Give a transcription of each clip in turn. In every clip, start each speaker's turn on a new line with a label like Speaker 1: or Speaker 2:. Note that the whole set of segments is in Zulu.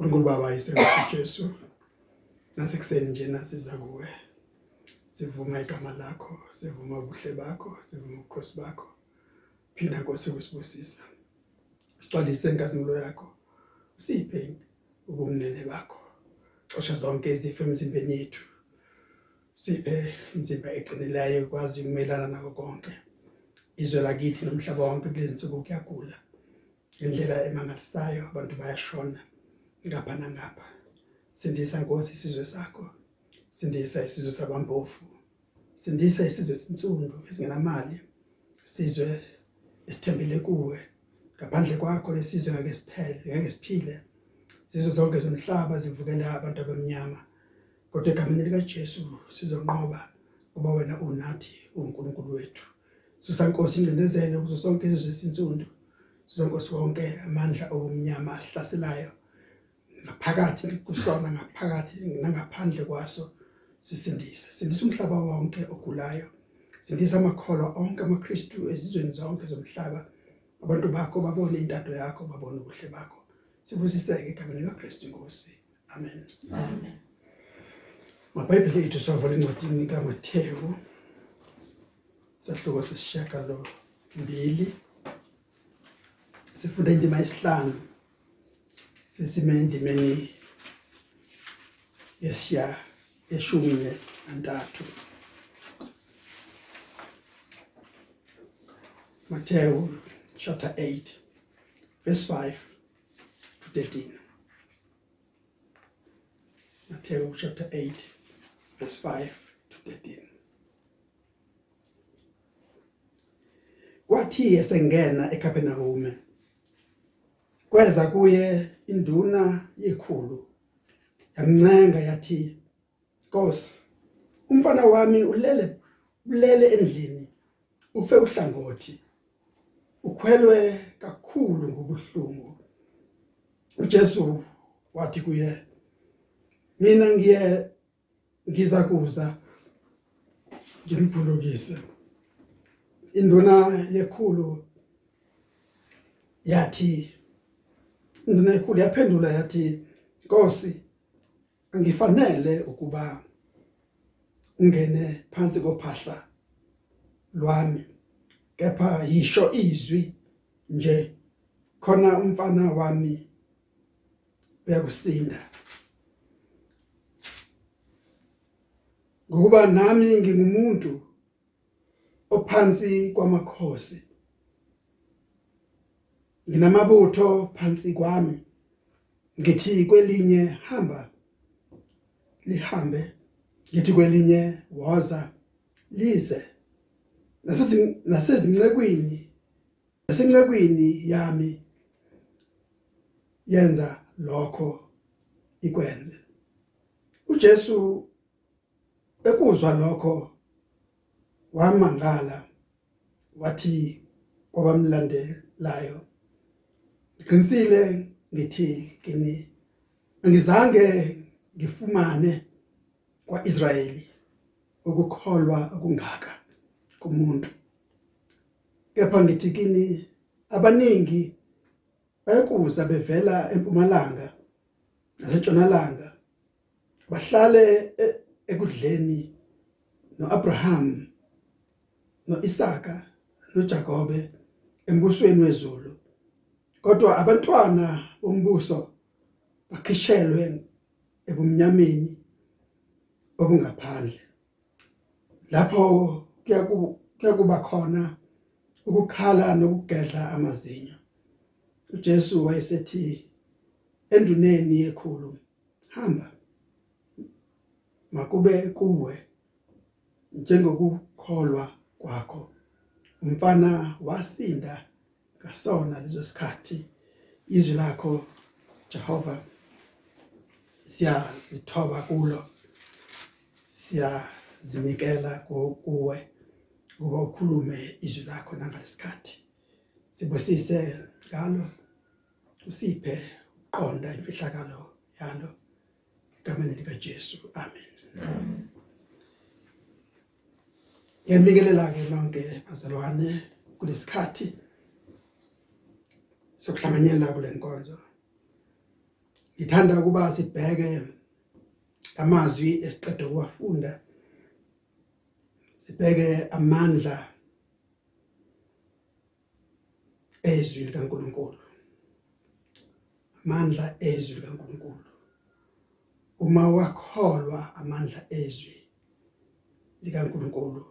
Speaker 1: uNkulunkulu Baba yisenkosi Jesu. Nasekuseni nje nasiza kuwe. Sivuma igama lakho sivuma ubuhle bakho sivuma ubukhosi bakho. Phinda Nkosi ukusibusisa. Sixolise inkazimulo yakho. Usiphe ubumnene bakho. Xosha zonke izifo emzimbeni yethu. Siphe imizimba eqinileyo kwazi ukumelana nako konke. Izwe lakithi nomhlaba wonke kulezi nsuku kuyagula. Indlela emangalisayo abantu bayashona. Ngapha nangapha sindisa Nkosi isizwe sakho sindisa isizwe sabampofu sindisa isizwe sinsundu esingenamali sizwe esithembele kuwe. Ngaphandle kwakho lesizwe ngeke siphele ngeke siphile. Sizwe zonke zomhlaba zivukela abantu abamnyama. Kodwa egameni lika Jesu sizonqoba kuba wena unathi uNkulunkulu wethu. Sisankosi incindezelo kuzo sonke izizwe esinsundu sizonkosi wonke amandla obumnyama asihlaselayo ngaphakathi kusona ngaphakathi nangaphandle kwaso sisindise. Sindisa umhlaba wonke ogulayo. Sindisa amakholwa onke amaKristu ezizweni zonke zomhlaba. Abantu bakho babone intando yakho babone ubuhle bakho. Sibusiseke egameni likaKristu inkosi. Amen.
Speaker 2: Amen.
Speaker 1: maBhayibheli ethu savula incwadi kaMathewu sahluko sesishaka lo mbili sifunda indima yesihlanu. Sesime endimeni yeshiya yeshumi nantathu Matthew chapter 8 verse 5 to 13 Matthew chapter 8 verse 5 to 13 Kwathi esengena eKapernaum kweza kuye induna yekhulu. Yamncenga yathi Nkosi umfana wami ulele ulele endlini ufe uhlangothi. Ukhwelwe kakhulu ngobuhlungu. uJesu wathi kuye mina ngiye ngiza kuza ngimphulukise induna yekhulu yathi induna yekhulu yaphendula yathi Nkosi angifanele ukuba ungene phansi kophahla lwami kepha yisho izwi nje khona umfana wami uyakusinda ngokuba nami ngingumuntu ophansi kwamakhosi nginamabutho phansi kwami. Ngithi kwelinye hamba lihambe. Ngithi kwelinye woza lize. Nasezincekwini nasencekwini yami yenza lokho ikwenze. uJesu ekuzwa lokho wamangala wathi kwabamlandelayo ngiqinisile ngithi kini angizange ngifumane kwaIsrayeli ukukholwa okungaka kumuntu. Kepha ngithi kini abaningi bayakuza bevela empumalanga nasentshonalanga bahlale e- ekudleni noAbraham noIsaka noJakobe embusweni wezulu. Kodwa abantwana bombuso bakhishelwe ebumnyameni obungaphandle. Lapho kuyakuba khona ukukhala nokugedla amazinyo. uJesu wayesethi enduneni yekhulu hamba makube kuwe njengokukholwa kwakho. Umfana wasinda ngasona lezo sikhathi izwi lakho Jehova siyazithoba kulo siyazinikela kuwe ukuba ukhulume izwi lakho nangalesikhathi sibusise ngalo usiphe uqonda imfihlakalo yalo egameni lika Jesu. Amen. Ngiyamikelela ke lonke bazalwane kulesikhathi sokuhlanganyela kule nkonzo. Ngithanda ukuba sibheke amazwi esiqede ukuwafunda sibheke amandla ezwi likaNkuluNkulu. Amandla ezwi likaNkuluNkulu. Uma wakholwa amandla ezwi likaNkuluNkulu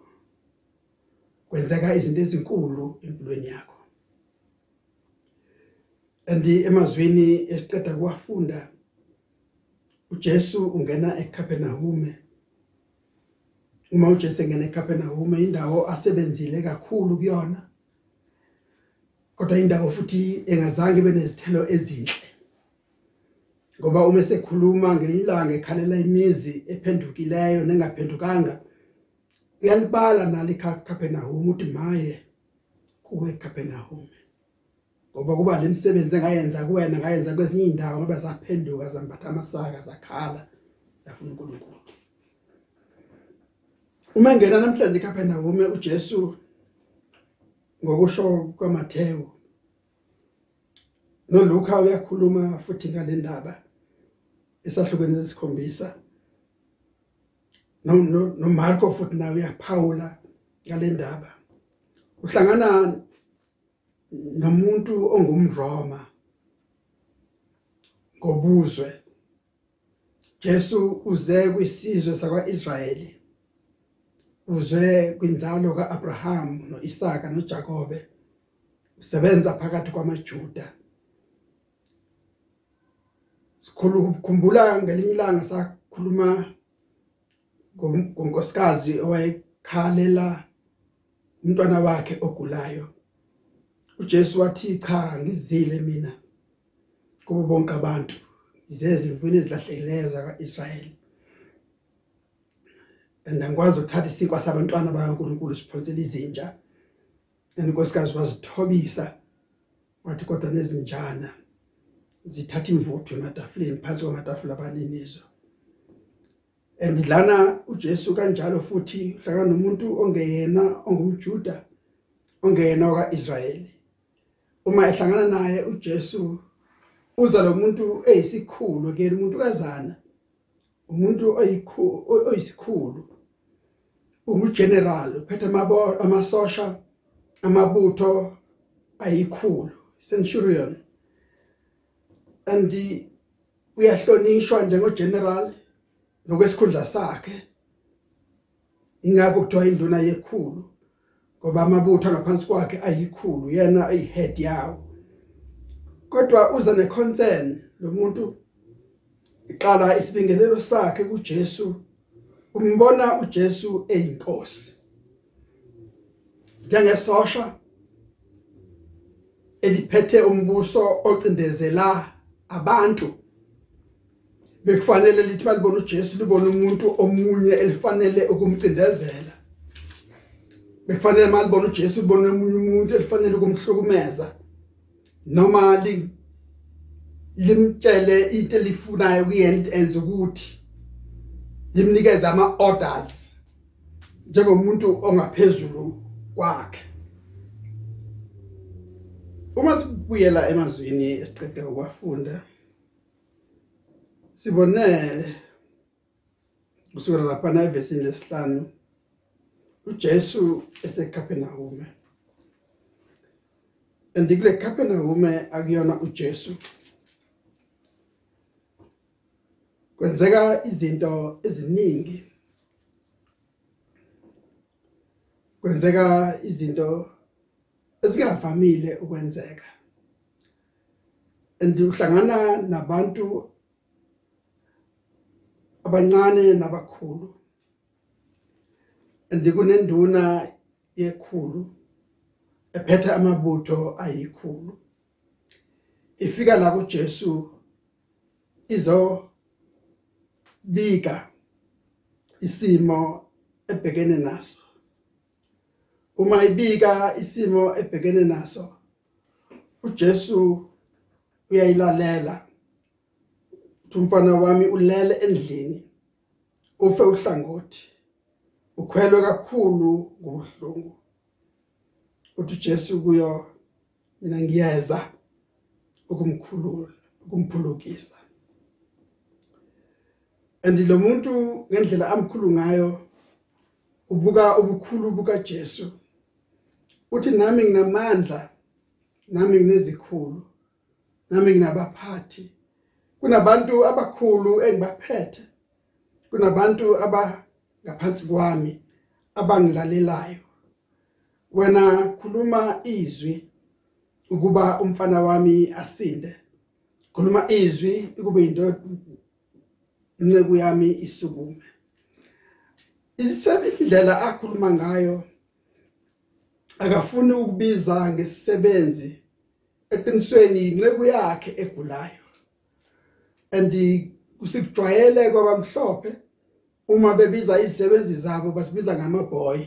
Speaker 1: kwenzeka izinto ezinkulu empilweni yakho. Andi emazweni esiqeda kuwafunda uJesu ungena eCapernaum uma uJesu engena eCapernaum indawo asebenzile kakhulu kuyona kodwa indawo futhi engazange benezithelo ezinhle. Ngoba uma esekhuluma ngelilanga ekhalela imizi ephendukileyo nengaphendukanga uyalibala nalika Capernaum uthi maye kuwe Capernaum ngoba kuba lemisebenzi engayenza kuwena ngayenza kwezinye indawo ngoba saphenduka zambatha amasaka zakhala yafuna uNkulunkulu. Uma ngena namhlanje eCapernaum uJesu ngokusho kwaMathewu noLuka uyakhuluma futhi ngale ndaba esahlukweni sesikhombisa no no Marko futhi nawe uyaphawula ngale ndaba. Uhlangana nomuntu ongumRoma ngobuzwe Jesu uze kwisizwe sakwaIsrayeli uzwe kwinzalo kaAbraham noIsaka noJakobe usebenza phakathi kwamaJuda. Sikhulu kukhumbula ngelinye ilanga sakhuluma ngonkosikazi owayekhalela umntwana wakhe ogulayo. uJesu wathi cha ngizile mina kubo bonke abantu. Izezi imvuni ezilahlekileyo zakaIsrayeli. Andangikwazi ukuthatha isinkwa sabantwana bakaNkuluNkulu siphonsela izinja. Enkosikazi wazithobisa wathi kodwa nezinjana zithatha imvuthu ematafuleni phansi kwamatafula abaninizo. Andidlana uJesu kanjalo futhi uhlangana nomuntu ongeyena ongumjuda ongeyena okaIsrayeli uma ehlangana naye uJesu uza lo muntu eyisikhulu ke umuntu kazana umuntu oyisikhulu ungugeneral uphethe amasosha amabutho ayikhulu centurion. And uyahlonishwa njengogeneral nokwesikhundla sakhe. Ingakho kuthiwa induna yekhulu. Ngoba amabutho ngaphansi kwakhe ayikhulu yena ayihead yawo. Kodwa uza neconcern lo muntu iqala isibingelelo sakhe kuJesu umbona uJesu eyinkosi. Njengesosha eliphethe umbuso ocindezela abantu bekufanele lithi balibona uJesu libona umuntu omunye elifanele ukumcindezela. Bekufanele malibona uJesu libona umunye umuntu elifanele ukumhlukumeza. Noma li limtshele into elifunayo kuyena enza ukuthi limnikeza ama orders njengomuntu ongaphezulu kwakhe. Uma sibuyela emazwini esiqede ukwafunda sibone kusukela lapha na evesini lesihlanu uJesu eseCapernaum andikule Capernaum akuyona uJesu kwenzeka izinto eziningi kwenzeka izinto ezingavamile ukwenzeka andihlangana nabantu abancane nabakhulu. Andikunenduna yekhulu ephethe amabutho ayikhulu. Ifika la kuJesu izo bika isimo ebhekene naso. Uma ibika isimo ebhekene naso uJesu uyayilalela. Umfana wami ulele endlini ufe uhlangothi. Ukhwelwe kakhulu ngobuhlungu. Uthi Jesu kuyo mina ngiyeza ukumkhulula ukumphulukisa and lo muntu ngendlela amkhulu ngayo ubuka ubukhulu buka Jesu. Uthi nami nginamandla nami nginezikhulu nami nginabaphathi. Kunabantu abakhulu engibaphethe kunabantu aba ngaphansi kwami abangilalelayo. Wena khuluma izwi ukuba umfana wami asinde. Khuluma izwi ukube into inceku yami isukume. Isebindlela akhuluma ngayo akafuni ukubiza ngesisebenzi eqinisweni inceku yakhe egulayo. Andi kusikujwayele kwabamhlophe uma bebiza izisebenzi zabo basibiza ngamaboy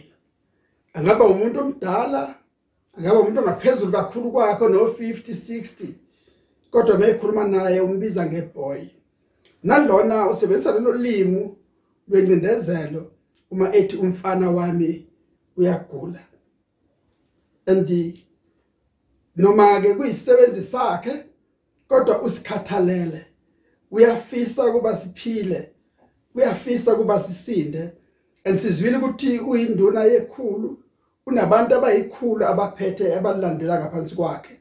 Speaker 1: angaba umuntu omdala angaba umuntu ongaphezulu kakhulu kwakho no 50 60 kodwa mayekhuluma naye umbiza ngeboy nalona usebenzisa lelo limi lwencindezelo uma ethi umfana wami uyagula. Andi noma ke kuyisebenzi sakhe kodwa usikhathalele uyafisa kuba siphile. Uyafisa kuba sisinde. Ensizwile ukuthi uyinduna yekhulu unabantu abayikhulu abaphethe abalandela ngaphansi kwakhe.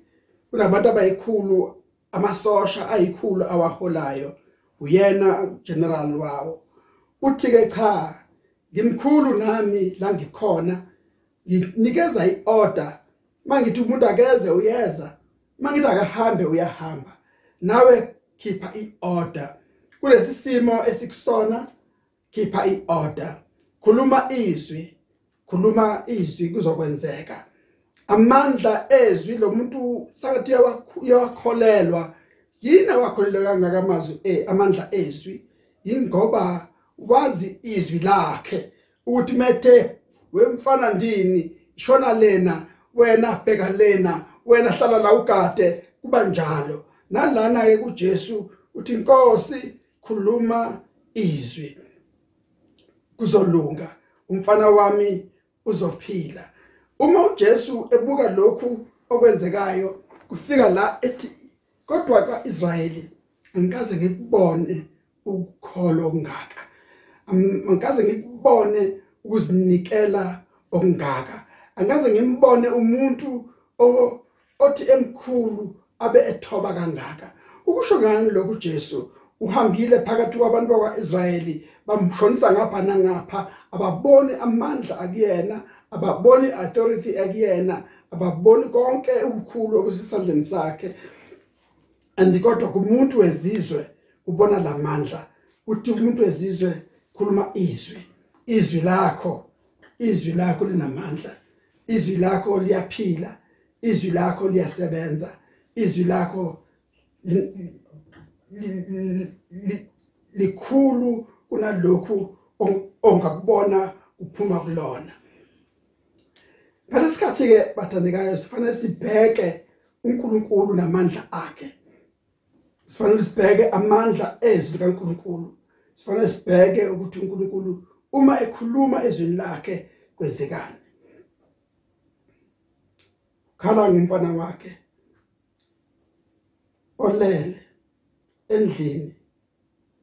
Speaker 1: Kunabantu abayikhulu amasosha ayikhulu awaholayo. Uyena general wawo. Uthi ke cha ngimkhulu nami la ngikhona nginikeza iorder. Mangithi umuntu akeze uyeza mangithi akahambe uyahamba nawe khipha iorder. Kulesi simo esikusona khipha iorder. Khuluma izwi khuluma izwi kuzokwenzeka. Amandla ezwi lo muntu sangathi yakholelwa yini awakholelwa kangaka amazwi eh amandla ezwi? Ingoba wazi izwi lakhe ukuthi methe wemfana ndini shona lena wena bheka lena wena hlala la ugade kuba njalo. Nalana ke kuJesu uthi inkosi khuluma izwi. Kuzolunga umfana wami uzophila. Uma uJesu ebuka lokhu okwenzekayo kufika la ethi kodwa kaIsrayeli angikaze ngikubone ukukholo okungaka. Angikaze ngikubone ukuzinikela okungaka. Angaze ngimbone umuntu othi emkhulu abe ethoba kangaka. Ukusho ngani lokhu Jesu? Uhambile phakathi kwabantu bakwaIsrayeli bamshonisa ngapha nangapha ababoni amandla akuyena ababoni authority akuyena ababoni konke ukukhulu okusesandleni sakhe. Andikodwa kumuntu wezizwe ubona lamandla uthi umuntu wezizwe khuluma izwi. Izwi lakho izwi lakho linamandla. Izwi lakho liyaphila. Izwi lakho liyasebenza. Izwi lakho likhulu kunalokhu ongakubona uphuma kulona. Ngalesikhathi ke bathandekayo sifanele sibheke uNkulunkulu namandla akhe. Sifanele sibheke amandla ezwi kaNkulunkulu. Sifanele sibheke ukuthi uNkulunkulu uma ekhuluma ezwini lakhe kwenzekani khala ngumfana wakhe olele. Endlini.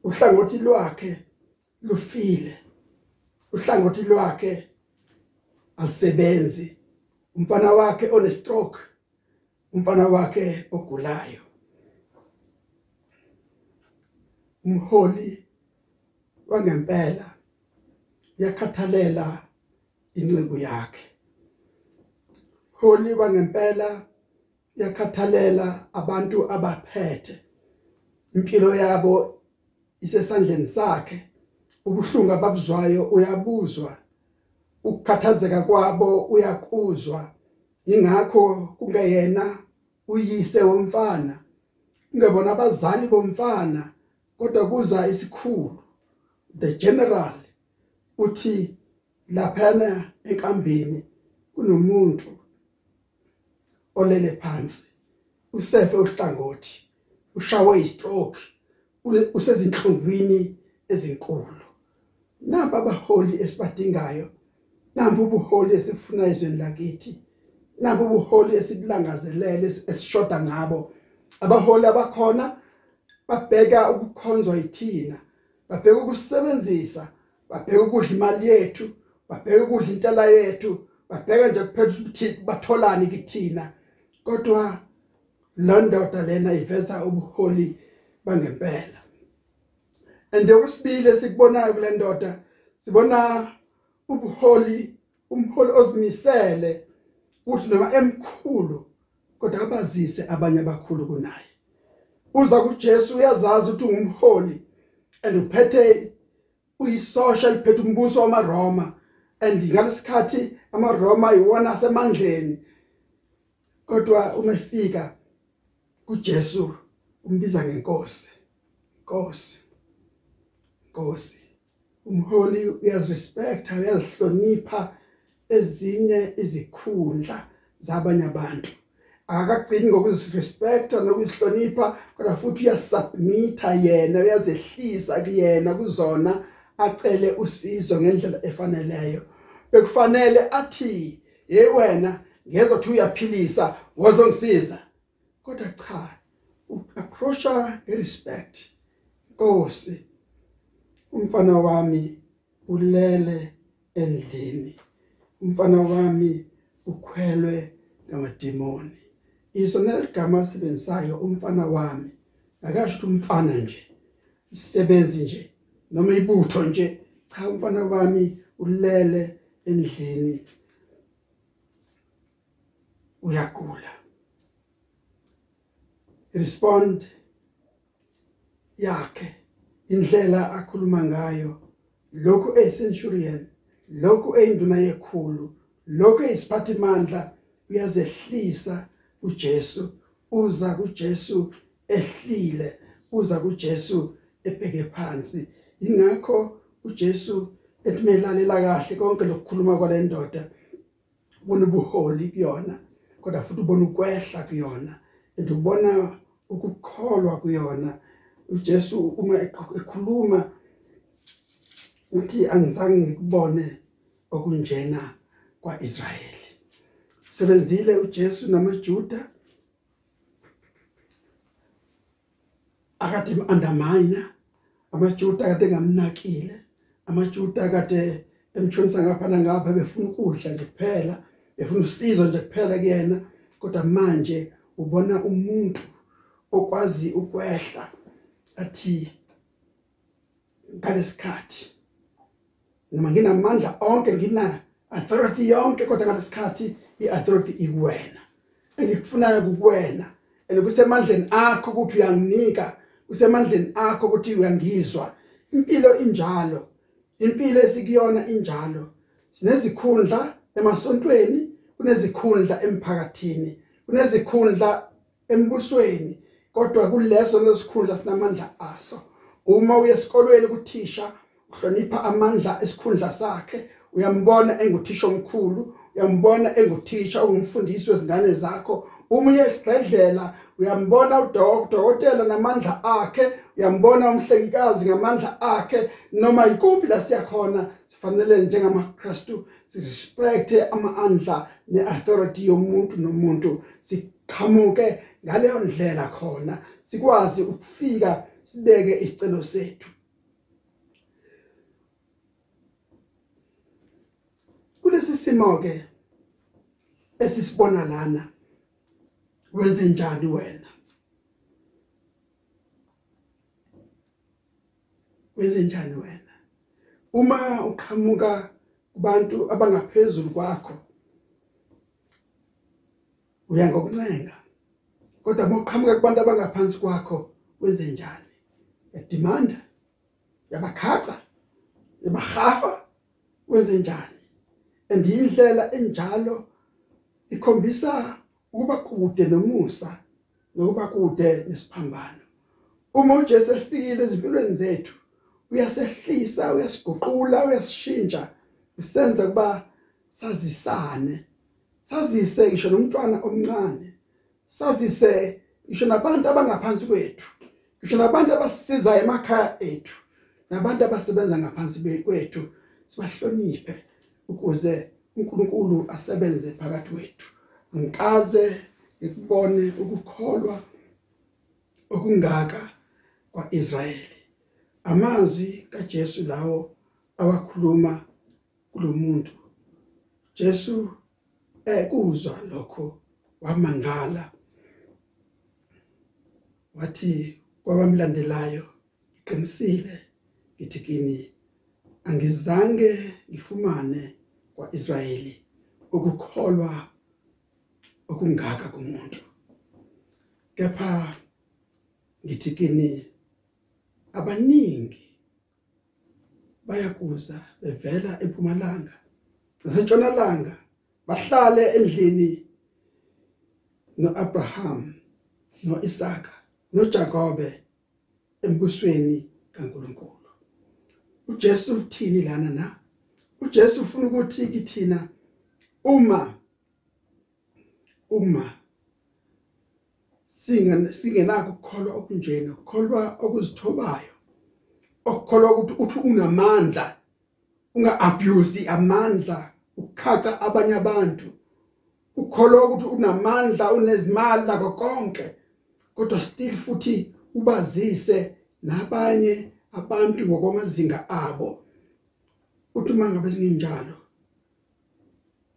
Speaker 1: Uhlangothi lwakhe lufile. Uhlangothi lwakhe alisebenzi umfana wakhe one stroke umfana wakhe ogulayo. Umholi wangempela yakhathalela inceku yakhe. Holi wangempela yakhathalela abantu abaphethe. Impilo yabo isesandleni sakhe ubuhlungu ababuzwayo uyabuzwa ukukhathazeka kwabo uyakuzwa. Ingakho kungeyena uyise womfana ungebona abazali bomfana kodwa kuza isikhulu. The general uthi laphana enkambeni kunomuntu olele phansi usefe uhlangothi. Ushawe istroke usezinhlungwini ezinkulu. Napa abaholi esibadingayo nambu ubuholi esifuna izweni lakithi nambu ubuholi esibulangazelele esishoda ngabo. Abaholi abakhona babheka ukukhonzwa yithina babheka ukusebenzisa babheka ukudla imali yethu babheka ukudla intela yethu babheka nje kuphela ukuthi batholani kithina. Kodwa londoda lena iveza ubuholi bangempela. Ande okwesibili sikubonayo kule ndoda sibona ubuholi umholi ozimisele uthi noma emkhulu kodwa abazise abanye abakhulu kunaye. Uza kuJesu uyazazi ukuthi ungumholi and uphethe uyisosha liphethe umbuso wamaRoma. And ngalesikhathi amaRoma iwona asemandleni. Kodwa uma efika kuJesu umbiza ngenkosi Nkosi Nkosi. Umholi uyazirespect uyazihlonipha ezinye izikhundla zabanye abantu. Akakagcini ngokuzirespecta nokuzihlonipha kodwa futhi uyasubmita yena uyazehlisa kuyena kuzona acele usizo ngendlela efaneleyo. Bekufanele athi hey wena ngezwe ukuthi uyaphilisa wozongisiza kodwa cha approacha ngerespect. Nkosi umfana wami ulele endlini. Umfana wami ukhwelwe ngamadimoni. Isona ligama sibenzayo umfana wami. Akasho ukuthi umfana nje isebenzi nje noma ibutho nje. Cha umfana wami ulele endlini. Uyagula. Respond yakhe indlela akhuluma ngayo lokhu eyicenurion lokhu eyinduna yekhulu lokhu eyisiphathimandla uyazehlisa uJesu uza kuJesu ehlile uza kuJesu ebheke phansi. Ingakho uJesu etimelalela kahle konke lokukhuluma kwalendoda ubona ubuholi kuyona kodwa futhi ubona ukwehla kuyona. Andubona ukukholwa kuyona. uJesu uma ekhuluma uthi angizange ngikubone okunjena kwaIsrayeli. Sebenzile uJesu namaJuda akade undermine amaJuda kade ngamnakile amaJuda kade emtshonisa ngapha nangapha befuna ukudla nje kuphela befuna usizo nje kuphela kuyena kodwa manje ubona umuntu okwazi ukwehla athi ngalesikhathi noma nginamandla onke ngina authority yonke kodwa ngalesikhathi iauthority ikuwena engikufunayo kukuwena ekusemandleni akho ukuthi uyanginika kusemandleni akho ukuthi uyangizwa. Impilo injalo impilo esikuyona injalo. Sinezikhundla emasontweni kunezikhundla emphakathini. Kunezikhundla embusweni kodwa kuleso lesikhundla sinamandla aso. Uma uye esikolweni kuthisha uhlonipha amandla esikhundla sakhe uyambona enguthisha omkhulu uyambona enguthisha ungumfundisi wezingane zakho. Umunye esibhedlela uyambona udokotela namandla akhe uyambona umhlengikazi ngamandla akhe noma ikuphi la siyakhona sifanele njengamaKristu sirespect amandla neauthority yomuntu nomuntu siqhamuke ngaleyo ndlela khona sikwazi ukufika sibeke isicelo sethu. Kulesi simo ke esisibona lana wenze njani wena? Wenze njani wena uma uqhamuka kubantu abangaphezulu kwakho uya ngokuncenga. Kodwa uma uqhamuka kubantu abangaphansi kwakho wenze njani yadimanda yabakhaca yabahafa wenze njani andiyindlela enjalo ikhombisa ukuba kude nomusa nokuba kude nesiphambano. Uma uJesu efikile ezimpilweni zethu uyasehlisa uyasiguqula uyasishintsha usenza kuba sazisane. Sazise ngisho nomntwana omncane. Sazise ngisho nabantu abangaphansi kwethu. Ngisho nabantu abasisizayo emakhaya ethu. Nabantu abasebenza ngaphansi kwethu. Sibahloniphe ukuze uNkulunkulu asebenze phakathi kwethu. Ngikaze ikubone ukukholwa okungaka kwaIsrayeli. Amazwi kaJesu lawo awakhuluma kulomuntu. Jesu ekuzwa lokho wamangala. Wathi kwabamlandelayo qinisile ngithi kini angizange ngifumane kwaIsrayeli ukukholwa okungaka kumuntu. Kepha ngithi kini abaningi bayakuza bevela empumalanga nasentshonalanga bahlale endlini noAbraham noIsaka noJakobe embusweni kaNkuluNkulu. uJesu uthini lana na? uJesu ufuna ukuthi kithina uma uma singenakho ukukholwa okunjena ukukholwa okuzithobayo. Okukholwa ukuthi uthi unamandla unga abuse amandla ukukhatha abanye abantu. Ukholwa ukuthi unamandla unezimali nako konke kodwa still futhi ubazise nabanye abantu ngokwamazinga abo. Uthi mangabe singinjalo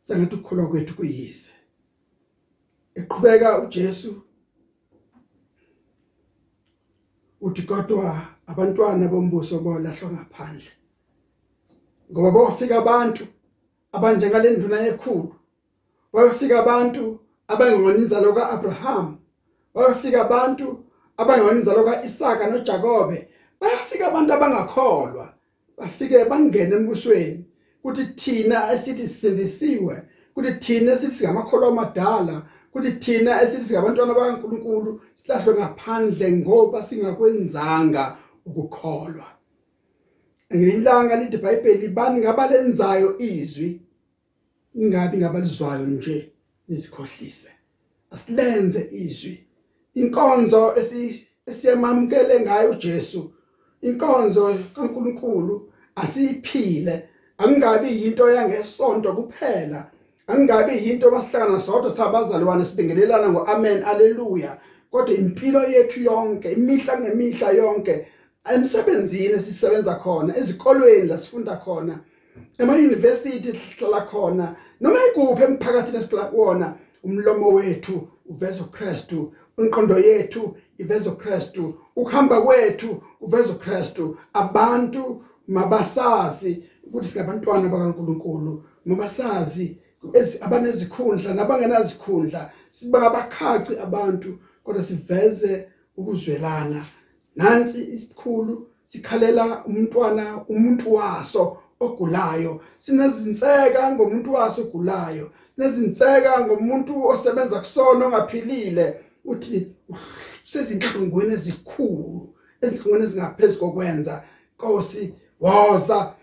Speaker 1: sengathi ukukholwa kwethu kuyize eqhubeka uJesu uthi kodwa abantwana bombuso bolahlwa ngaphandle. Ngoba bofika abantu abanjengalenduna yekhulu. Bayofika abantu abangona inzalo kaAbraham bayofika abantu abangona inzalo kaIsaka noJakobe. Bayafika abantu abangakholwa. Bafike bangene embusweni. Kuthi thina esithi sisindisiwe kuthi thina esithi singamakholwa amadala kuthi thina esithi singabantwana bakaNkuluNkulu silahlwe ngaphandle ngoba singakwenzanga ukukholwa. Ngilanga lithi iBhayibheli bani ngabalenzayo izwi? Ingabi ngabalizwayo nje nisikhohlise asilenze izwi. Inkonzo esiyamamkele ngayo uJesu inkonzo kaNkuluNkulu asiyiphile. Akungabi into yangesonto kuphela. Angabe into masihlangana sodwa sabazalwane sibingelelana ngoamen haleluya kodwa impilo yethu yonke imihla ngemihla yonke emsebenzini sisebenza khona ezikolweni la sifunda khona ema university sihlala khona noma ikuphi emphakathini esihlala kuona umlomo wethu uveza uKristu inqondo yethu iveza uKristu ukuhamba kwethu uveza uKristu. Abantu mabasazi ukuthi singabantwana bakaNkuluNkulu mabasazi abanezikhundla nabangenazikhundla sibangabakhaci abantu kodwa siveze ukuzwelana. Nansi isikhulu sikhalela umntwana umuntu waso ogulayo. Sinezinseka ngomuntu waso ogulayo. Sinezinseka ngomuntu osebenza kusona ongaphilile. Uthi sezinhlungwini ezikhulu ezinhlungwini ezingaphezulu kokwenza. Nkosi woza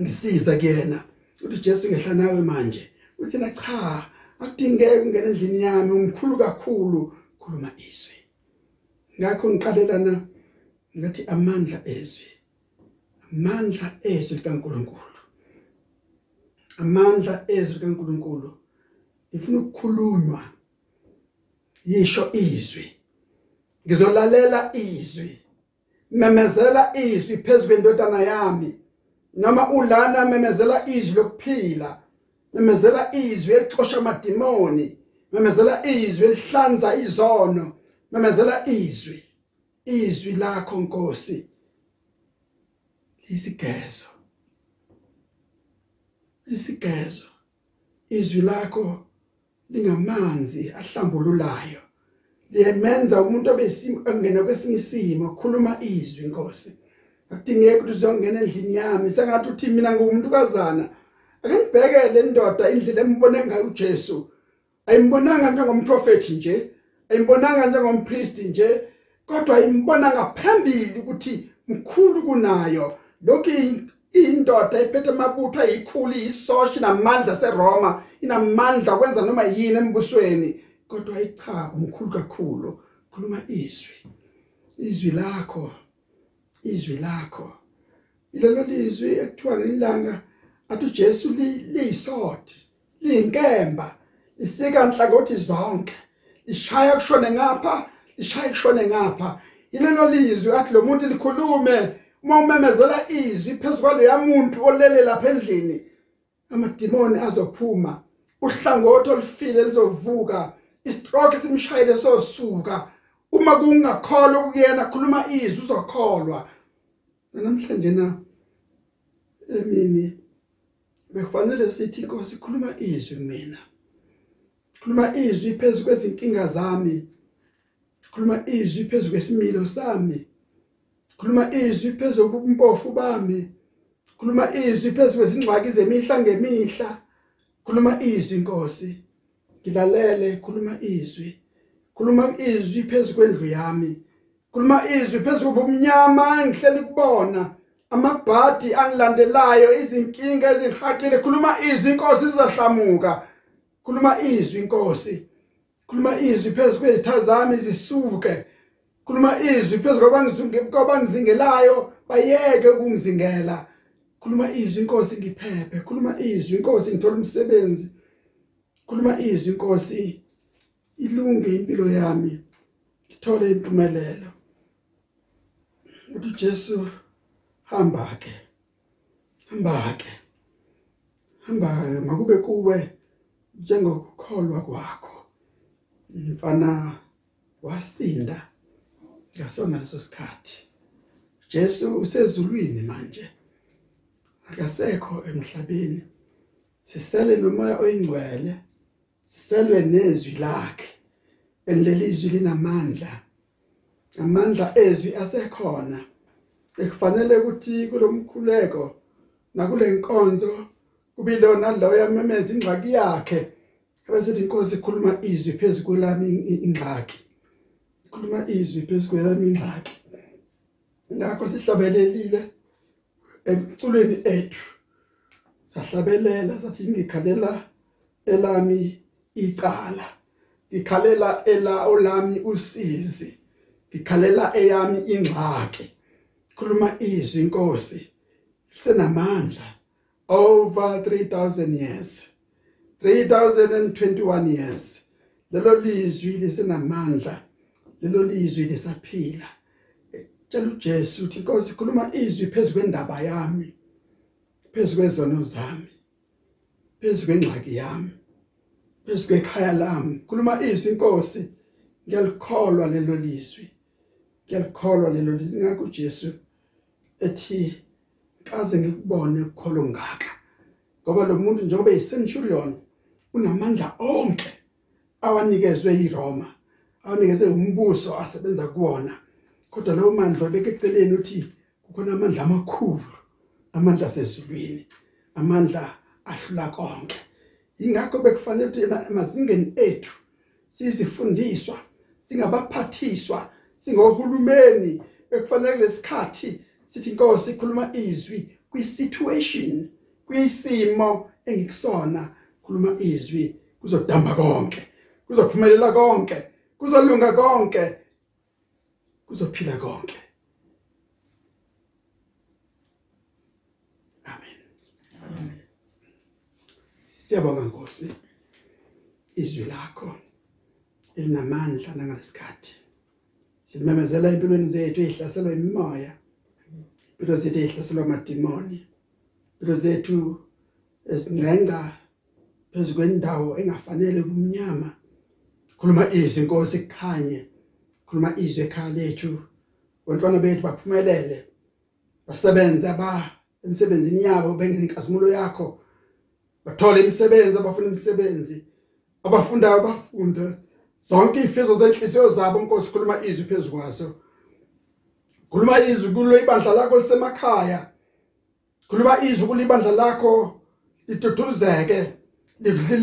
Speaker 1: ngisiza kuyena. Uthi Jesu ngehla nawe manje. Uthi na cha akudingeke ungena endlini yami umkhulu kakhulu. Khuluma izwi. Ngakho ngiqalelana ngathi amandla ezwi. Amandla ezwi likaNkuluNkulu. Amandla ezwi likaNkuluNkulu. Ifuna ukukhulunywa. Yisho izwi. Ngizolalela izwi. Memezela izwi phezulu kwendodana yami. Noma ulana memezela izwi lokuphila memezela izwi elixosha amadimoni memezela izwi elihlanza izono memezela izwi izwi lakho Nkosi lisigezo lisigezo izwi lakho lingamanzi ahlambululayo. Liyemenza umuntu abesingena kwesinye isimo khuluma izwi Nkosi. Akudingeki ukuthi uzongena endlini yami sengathi uthi mina ngumuntu kazana ake nibheke le ndoda indlela embone ngayo uJesu. Ayimbonanga njengomprofeti nje ayimbonanga njengompriest nje kodwa ayimbona ngaphambili ukuthi mkhulu kunayo. Lokhu indoda iphethe amabutho ayikhulu isoshi namandla seRoma inamandla kwenza noma yini embusweni. Kodwa ayicha umkhulu kakhulu. Khuluma izwi izwi lakho. Izwi lakho. Ilelo lizwi ekuthiwa ngilanga athi uJesu liyisodi liyinkemba lisika inhlangothi zonke lishaya kushone ngapha lishaya kushone ngapha. Ilelo lizwi athi lo muntu likhulume uma umemezela izwi phezulu leya muntu olele lapha endlini amadimoni azophuma uhlangothi olufile lizovuka istroke simshayile sosuka uma kungakholwa kuyena khuluma izwi uzokholwa. Namhlanje na emini bekufanele sithi inkosi khuluma izwi mina. Khuluma izwi phezulu kwezinkinga zami. Khuluma izwi phezulu kwesimilo sami. Khuluma izwi phezulu kubumpofu bami. Khuluma izwi phezulu kwezingxaki zemihla ngemihla. Khuluma izwi inkosi ngilalele khuluma izwi. Khuluma izwi phezulu kwendlu yami. Khuluma izwi phezulu kobumnyama engihleli kubona. Amabhadi angilandelayo izinkinga ezingihaqile khuluma izwi inkosi izahlamuka khuluma izwi inkosi. Khuluma izwi phezulu kwezitha zami zisuke. Khuluma izwi phezulu kwabangizingelayo bayeke ukungizingela. Khuluma izwi inkosi ngiphephe. Khuluma izwi inkosi ngithola umsebenzi. Khuluma izwi inkosi ilunge impilo yami ngithole impumelelo. Uthi Jesu hamba ke hamba ke hamba makube kuwe njengokukholwa kwakho. Mfana wasinda ngasona leso sikhathi. Jesu usezulwini manje? Akasekho emhlabeni. Sisele nomoya oyingcwele siselwe nezwi lakhe. Enlelizwi linamandla. Amandla ezwi asekhona. Ekufanele ukuthi kulomkhuleko nakule nkonzo kubile naloyo yamemeza ingxaki yakhe ebese inkosi ikhuluma izwi phezulu kwelami ingxaki. Ikhuluma izwi phezulu kwelami ingxaki. Ngakho sihlabelelile emculweni ethu. Sahlabelela sathi ngikhalela elami icala. Ngikhalela ela olami usizi. Ngikhalela eyami ingxaki. Khuluma izwi inkosi senamandla over 3000 years. 3021 years. Lelo lizwi lisenamandla. Lelo lizwi lisaphila. Tshela uJesu uthi inkosi khuluma izwi phezulu kwendaba yami phezulu kwezono zami phezulu kwengxaki yami. Phezulu kwekhaya lami khuluma izwi inkosi. Ngiyalikholwa lelo lizwi. Ngiyalikholwa lelo lizwi. Ngakho uJesu ethi kaze ngikubone ukukholo ngaka ngoba lo muntu njengoba eyicenturion unamandla onke awanikezwe yiRoma awanikezwe umbuso asebenza kuwona. Kodwa lawo mandla beke eceleni uthi kukhona amandla amakhulu amandla asezulwini amandla ahlula konke. Ingakho bekufanele ukuthi emazingeni ethu sizifundiswa singabaphathiswa singohulumeni. Ekufanele lesikhathi sithi inkosi ikhuluma izwi kwi-situation kwisimo engikusona khuluma izwi kuzodamba konke kuzophumelela konke kuzolunga konke kuzophila konke amen amen siyabonga Nkosi. Izwi lakho elinamandla nangalesikhathi. Simemezela empilweni zethu ezihlaselwa imimoya impilo zethu ezihlaselwa amadimoni impilo zethu esincenga phezulu kwendawo engafanele kumnyama. Khuluma izwi inkosi kukhanye khuluma izwi ekhaya lethu. Bantwana bethu baphumelele basebenze aba emsebenzini yabo bengene inkazimulo yakho. Bathole imisebenzi abafuna imisebenzi. Abafundayo bafunde zonke ifiso zenhliziyo zabo inkosi khuluma izwi phezulu kwaso khuluma izwi kulo ibandla lakho lisemakhaya. Khuluma izwi kulo ibandla lakho liduduzeke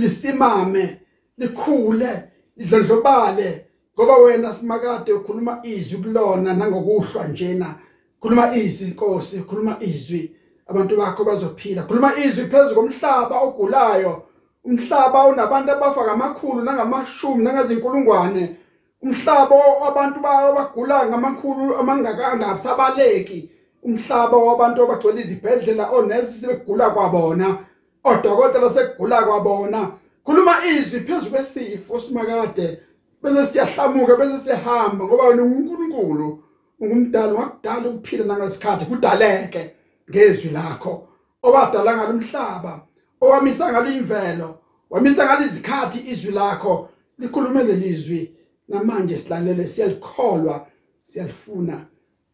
Speaker 1: lisimame likhule lidlondlobale. Ngoba wena simakade ukhuluma izwi kulona nangokuhlwa njena. Khuluma izwi inkosi khuluma izwi. Abantu bakho bazophila. Khuluma izwi phezulu komhlaba ogulayo. Umhlaba unabantu abafa ngamakhulu nangamashumi nangazinkulungwane. Umhlaba wabantu bawo bagula ngamakhulu amangakasabaleki umhlaba wabantu abagcwele izibhedlela onesi sebegula kwabona odokotela sekugula kwabona. Khuluma izwi phezulu kwesifo simakade. Bese siyahlamuka bese sihamba ngoba wena uNkulunkulu ungumdali wakudala ukuphila nangesikhathi kudaleke. Ngezwi lakho owadala ngalomhlaba owamisa ngalo imvelo wamisa ngalizikhathi izwi lakho likhulume lelizwi namanje silalele siyalikholwa siyalifuna.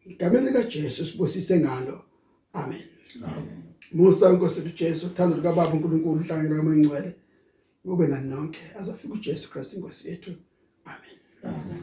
Speaker 1: Igameni lika Jesu sibusise ngalo. Amen. Musa inkosi uJesu uthando lika Baba uNkulunkulu uhlangene kamangcwele kube nani nonke azafika uJesu Christ inkosi yethu. Amen. Amen.